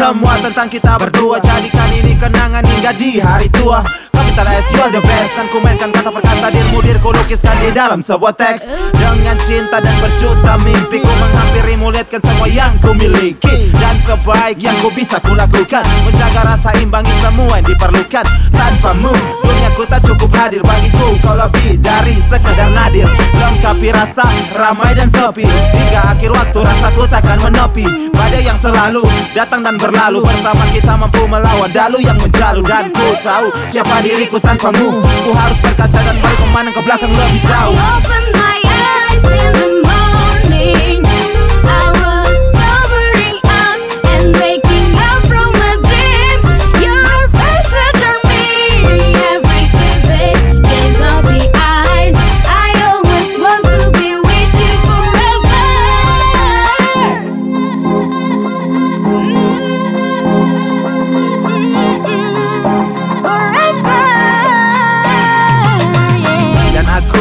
tentang kita berdua. Jadikan ini kenangan hingga di hari tua. Capital S, you're the best. Dan ku mainkan kata per kata dirimu diriku lukiskan di dalam sebuah teks. Dengan cinta dan berjuta mimpi Ku menghampirimu. Lihatkan semua yang ku miliki Dan sebaik yang ku bisa ku lakukan. Menjaga rasa imbangi semua yang diperlukan. Tanpamu dunia ku tak cukup hadir Bagiku. Kau lebih dari sekedar nadir Lengkapi rasa ramai dan sepi. Hingga akhir waktu rasaku takkan menepi. Badai yang selalu datang dan berlalu. Bersama kita mampu melawan dalu yang menjalu. Dan ku tahu siapa diriku tanpamu. Ku harus berkaca dan balik memandang ke belakang lebih jauh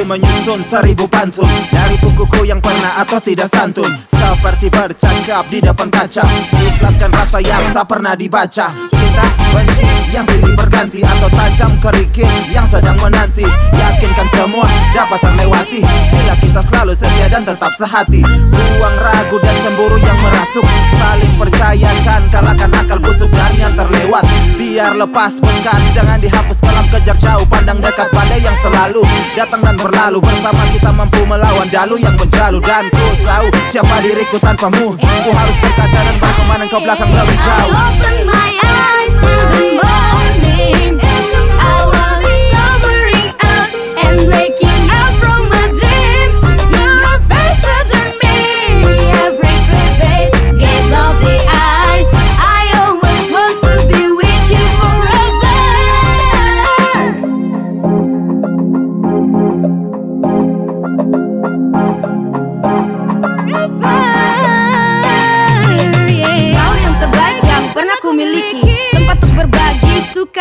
menyusun seribu pantun. Dari bukuku yang pernah atau tidak santun. Seperti bercakap di depan kaca. Ikhlaskan rasa yang tak pernah dibaca. Cinta, benci, yang silih berganti. Atau tajam kerikil yang sedang menanti. Yakinkan semua dapat terlewati. Bila kita selalu setia dan tetap sehati. Buang ragu dan cemburu yang merasuk. Saling percayakan kalahkan akal busuk dan yang terlewat Biar lepas bekas jangan dihapus kelam kejar jauh Pandang dekat badai yang selalu datang dan berlalu. Bersama kita mampu melawan dalu yang menjalu. Dan ku tahu siapa diriku tanpamu. Ku harus berkaca dan bagaimana kau belakang lebih jauh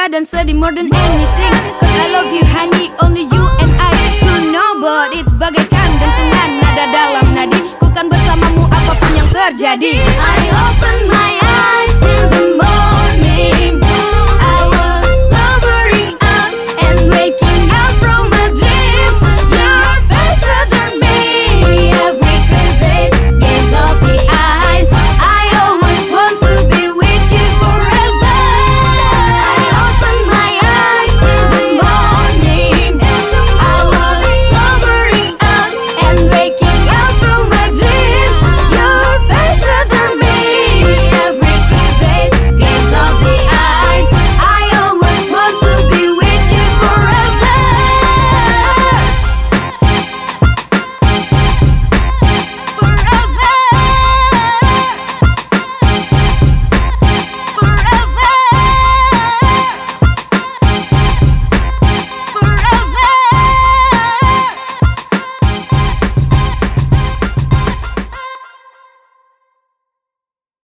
dan sedih more than anything. Cause I love you honey, only you and I. Who know about it bagaikan dentuman nada dalam nadi. Ku kan bersamamu apa pun yang terjadi. I open